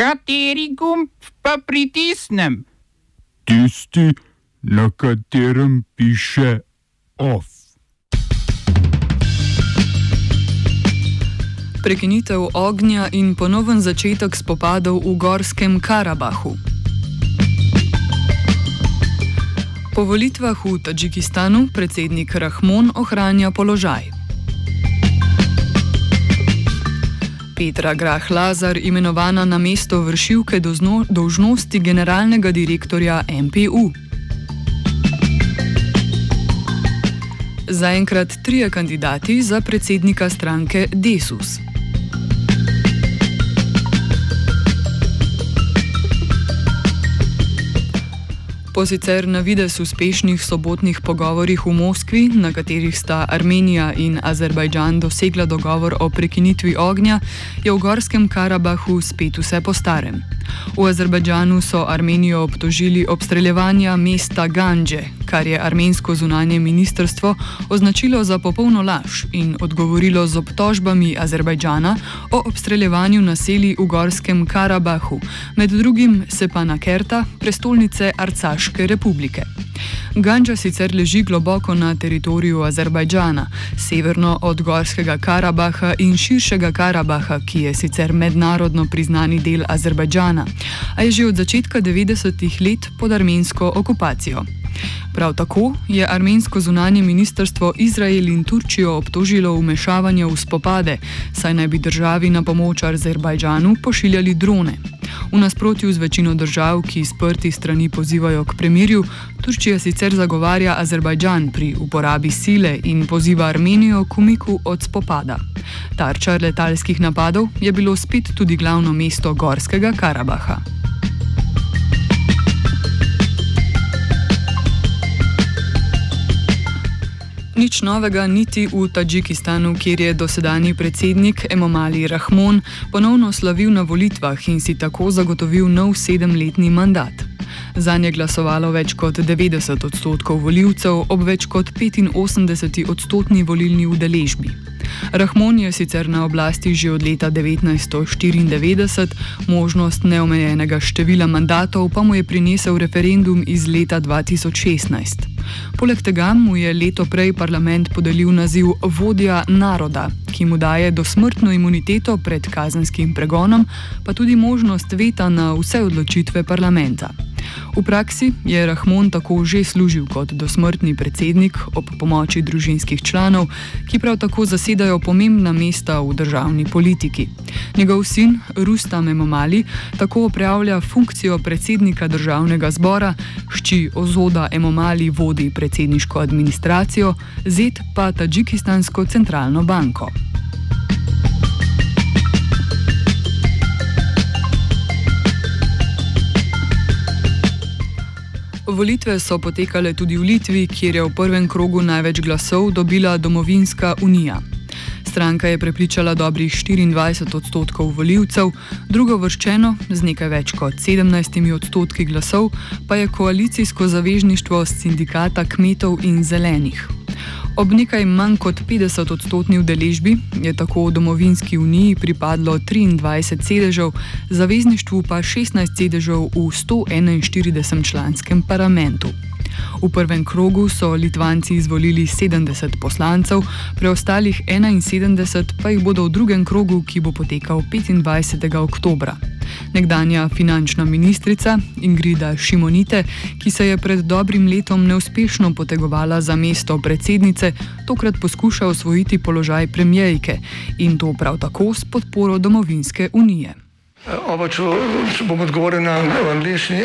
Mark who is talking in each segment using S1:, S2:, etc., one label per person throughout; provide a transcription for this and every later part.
S1: Kateri gumb pa pritisnem?
S2: Tisti, na katerem piše OF.
S3: Prekinitev ognja in ponoven začetek spopadov v Gorskem Karabahu. Po volitvah v Tadžikistanu predsednik Rahmon ohranja položaj. Petra Grah Lazar imenovana na mesto vršilke dožnosti generalnega direktorja MPU. Zaenkrat trije kandidati za predsednika stranke Desus. Po sicer na vides uspešnih sobotnih pogovorih v Moskvi, na katerih sta Armenija in Azerbajdžan dosegla dogovor o prekinitvi ognja, je v Gorskem Karabahu spet vse po starem. V Azerbajdžanu so Armenijo obtožili obstreljevanja mesta Ganže, kar je armensko zunanje ministrstvo označilo za popolno laž in odgovorilo z obtožbami Azerbajdžana o obstreljevanju naselij v Gorskem Karabahu, med drugim Sepana Kerta, prestolnice Arcaške republike. Ganža sicer leži globoko na teritoriju Azerbajdžana, severno od Gorskega Karabaha in širšega Karabaha, ki je sicer mednarodno priznani del Azerbajdžana, a je že od začetka 90-ih let pod armensko okupacijo. Prav tako je armensko zunanje ministrstvo Izrael in Turčijo obtožilo umešavanje v spopade, saj naj bi državi na pomoč Azerbajdžanu pošiljali drone. V nasprotju z večino držav, ki sprti strani pozivajo k premirju, Turčija sicer zagovarja Azerbajdžan pri uporabi sile in poziva Armenijo k umiku od spopada. Tarča letalskih napadov je bilo spet tudi glavno mesto Gorskega Karabaha. Nič novega niti v Tadžikistanu, kjer je dosedani predsednik Emomali Rahmon ponovno slavil na volitvah in si tako zagotovil nov sedemletni mandat. Za nje glasovalo več kot 90 odstotkov voljivcev ob več kot 85 odstotni volilni udeležbi. Rahmon je sicer na oblasti že od leta 1994, možnost neomejenega števila mandatov pa mu je prinesel referendum iz leta 2016. Poleg tega mu je leto prej parlament podelil naziv vodja naroda, ki mu daje dosmrtno imuniteto pred kazenskim pregonom, pa tudi možnost veta na vse odločitve parlamenta. V praksi je Rahmon tako že služil kot dosmrtni predsednik ob pomoči družinskih članov, ki prav tako zasedajo pomembna mesta v državni politiki. Njegov sin Rustam Emomali tako upravlja funkcijo predsednika državnega zbora, šči Ozoda Emomali vodi predsedniško administracijo, zet pa Tadžikistansko centralno banko. Volitve so potekale tudi v Litvi, kjer je v prvem krogu največ glasov dobila Domovinska unija. Stranka je prepričala dobrih 24 odstotkov voljivcev, drugo vrščeno z nekaj več kot 17 odstotki glasov pa je koalicijsko zavezništvo sindikata kmetov in zelenih. Ob nekaj manj kot 50 odstotni udeležbi je tako Domovinski uniji pripadlo 23 sedežev, zavezništvu pa 16 sedežev v 141 članskem parlamentu. V prvem krogu so Litvanci izvolili 70 poslancev, preostalih 71 pa jih bodo v drugem krogu, ki bo potekal 25. oktober. Nekdanja finančna ministrica Ingrida Šimonite, ki se je pred dobrim letom neuspešno potegovala za mesto predsednice, tokrat poskuša osvojiti položaj premijejke in to prav tako s podporo Domovinske unije.
S4: Oba, če, če bom odgovoril na angliški.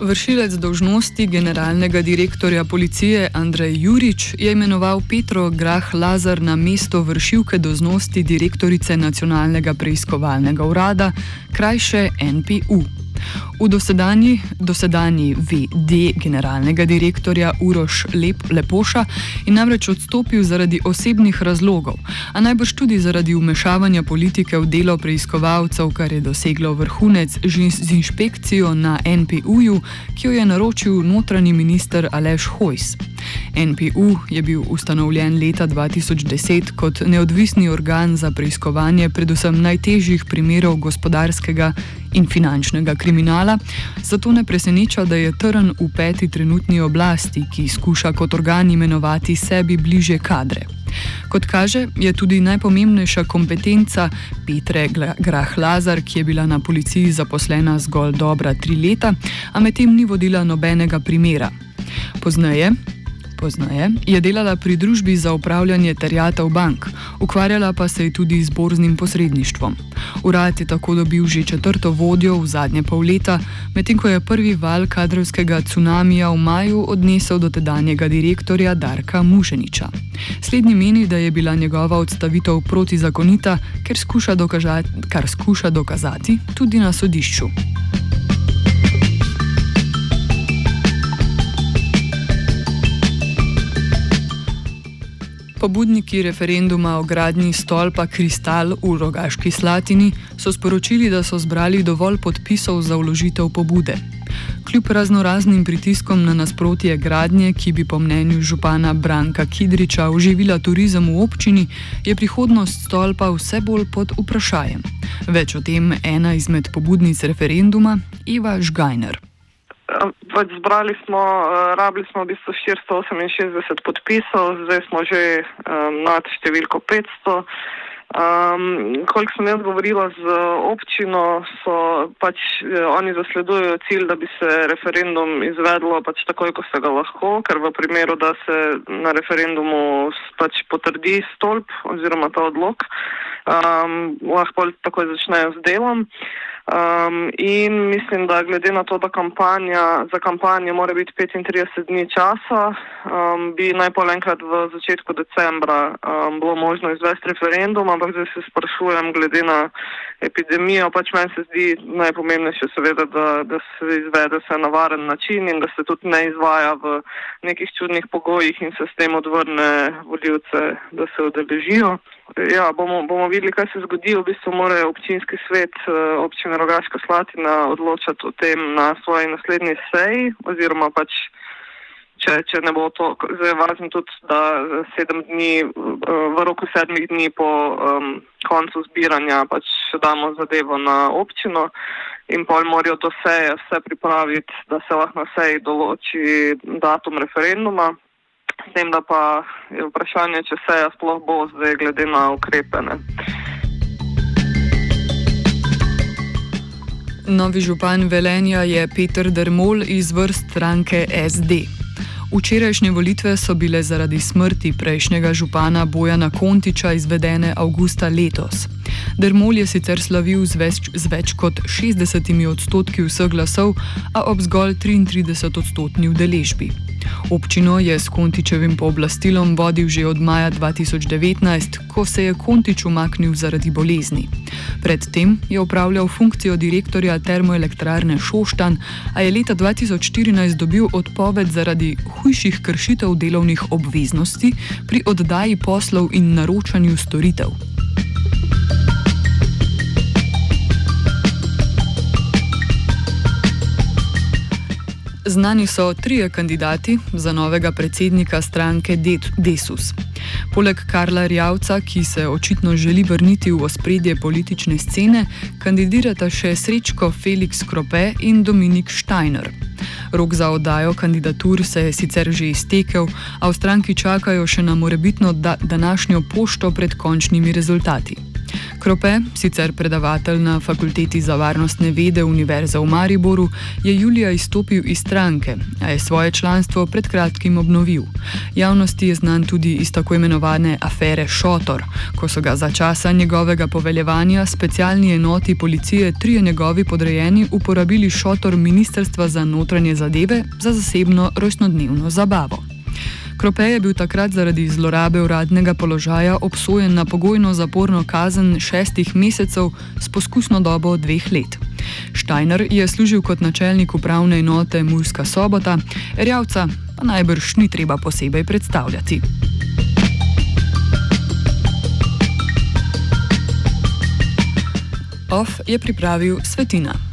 S3: Vršilec dožnosti generalnega direktorja policije Andrej Jurič je imenoval Petro Grah Lazar na mesto vršilke dožnosti direktorice nacionalnega preiskovalnega urada, krajše NPU. V dosedanji, dosedanji VD generalnega direktorja Uroš Lep, Lepoša je namreč odstopil zaradi osebnih razlogov, a najbrž tudi zaradi umešavanja politike v delo preiskovalcev, kar je doseglo vrhunec z inšpekcijo na NPU-ju, ki jo je naročil notranji minister Aleš Hojs. NPU je bil ustanovljen leta 2010 kot neodvisni organ za preiskovanje predvsem najtežjih primerov gospodarskega in finančnega kriminala, zato ne preseneča, da je trn v peti trenutni oblasti, ki skuša kot organ imenovati sebi bliže kadre. Kot kaže, je tudi najpomembnejša kompetenca Petre Grah-Lazar, ki je bila na policiji zaposlena zgolj dobra tri leta, a medtem ni vodila nobenega primera. Poznaje, Poznaje je delala pri družbi za upravljanje terjatev bank, ukvarjala pa se je tudi z borznim posredništvom. Urad je tako dobil že četrto vodjo v zadnje pol leta, medtem ko je prvi val kadrovskega tsunamija v maju odnesel do tedanjega direktorja Darka Mušeniča. Slednji meni, da je bila njegova odstavitev protizakonita, ker skuša dokazati, kar skuša dokazati tudi na sodišču. Pobudniki referenduma o gradnji stolpa Kristal v Rogaški Slatini so sporočili, da so zbrali dovolj podpisov za vložitev pobude. Kljub raznoraznim pritiskom na nasprotje gradnje, ki bi po mnenju župana Branka Kidriča oživila turizem v občini, je prihodnost stolpa vse bolj pod vprašanjem. Več o tem ena izmed pobudnic referenduma, Eva Žgajner.
S5: Pač zbrali smo, uh, rabili smo v bistvu 468 podpisov, zdaj smo že um, nad številko 500. Um, koliko sem jaz govorila z občino, so pač eh, oni zasledujejo cilj, da bi se referendum izvedlo pač takoj, ko se ga lahko, ker v primeru, da se na referendumu pač potrdi stolp oziroma ta odlog, um, lahko takoj začnejo z delom. Um, in mislim, da glede na to, da kampanja, za kampanjo mora biti 35 dni časa, um, bi najpol enkrat v začetku decembra um, bilo možno izvesti referendum, ampak zdaj se sprašujem glede na epidemijo, pač meni se zdi najpomembnejše seveda, da, da se izvede vse na varen način in da se tudi ne izvaja v nekih čudnih pogojih in se s tem odvrne voljivce, da se odeležijo. Ja, bomo, bomo videli, kaj se zgodi. V bistvu mora občinski svet eh, občine Rogaška Slatina odločati o tem na svoji naslednji seji oziroma pač, če, če ne bo to, zdaj važno tudi, da sedem dni, eh, v roku sedmih dni po um, koncu zbiranja pač damo zadevo na občino in pol morajo do seje vse pripraviti, da se lahko na seji določi datum referenduma. S tem, da pa je vprašanje, če se je sploh bo zdaj glede na ukrepene.
S3: Novi župan Velenja je Peter Dermol iz vrst stranke SD. Včerajšnje volitve so bile zaradi smrti prejšnjega župana Bojana Kontiča izvedene avgusta letos. Dermol je sicer slavil z več, z več kot 60 odstotki vseh glasov, a ob zgolj 33 odstotni udeležbi. Občino je s Kontičevim pooblastilom vodil že od maja 2019, ko se je Kontič umaknil zaradi bolezni. Predtem je upravljal funkcijo direktorja termoelektrarne Šoštan, a je leta 2014 dobil odpoved zaradi hujših kršitev delovnih obveznosti pri oddaji poslov in naročanju storitev. Znani so trije kandidati za novega predsednika stranke Desus. Poleg Karla Rjavca, ki se očitno želi vrniti v ospredje politične scene, kandidirata še Srečko Felix Krope in Dominik Steiner. Rok za oddajo kandidatur se je sicer že iztekel, a v stranki čakajo še na morebitno da današnjo pošto pred končnimi rezultati. Krope, sicer predavatelj na Fakulteti za varnostne vede Univerze v Mariboru, je julija izstopil iz stranke, a je svoje članstvo pred kratkim obnovil. Javnosti je znan tudi iz tako imenovane afere Šotor, ko so ga za časa njegovega poveljevanja specialni enoti policije trije njegovi podrejeni uporabili šotor Ministrstva za notranje zadeve za zasebno rojstnodnevno zabavo. Krope je bil takrat zaradi zlorabe uradnega položaja obsojen na pogojno zaporno kazen šestih mesecev s poskusno dobo dveh let. Steiner je služil kot načelnik upravne enote Murska sobota, Rjavca pa najbrž ni treba posebej predstavljati. OF je pripravil Svetina.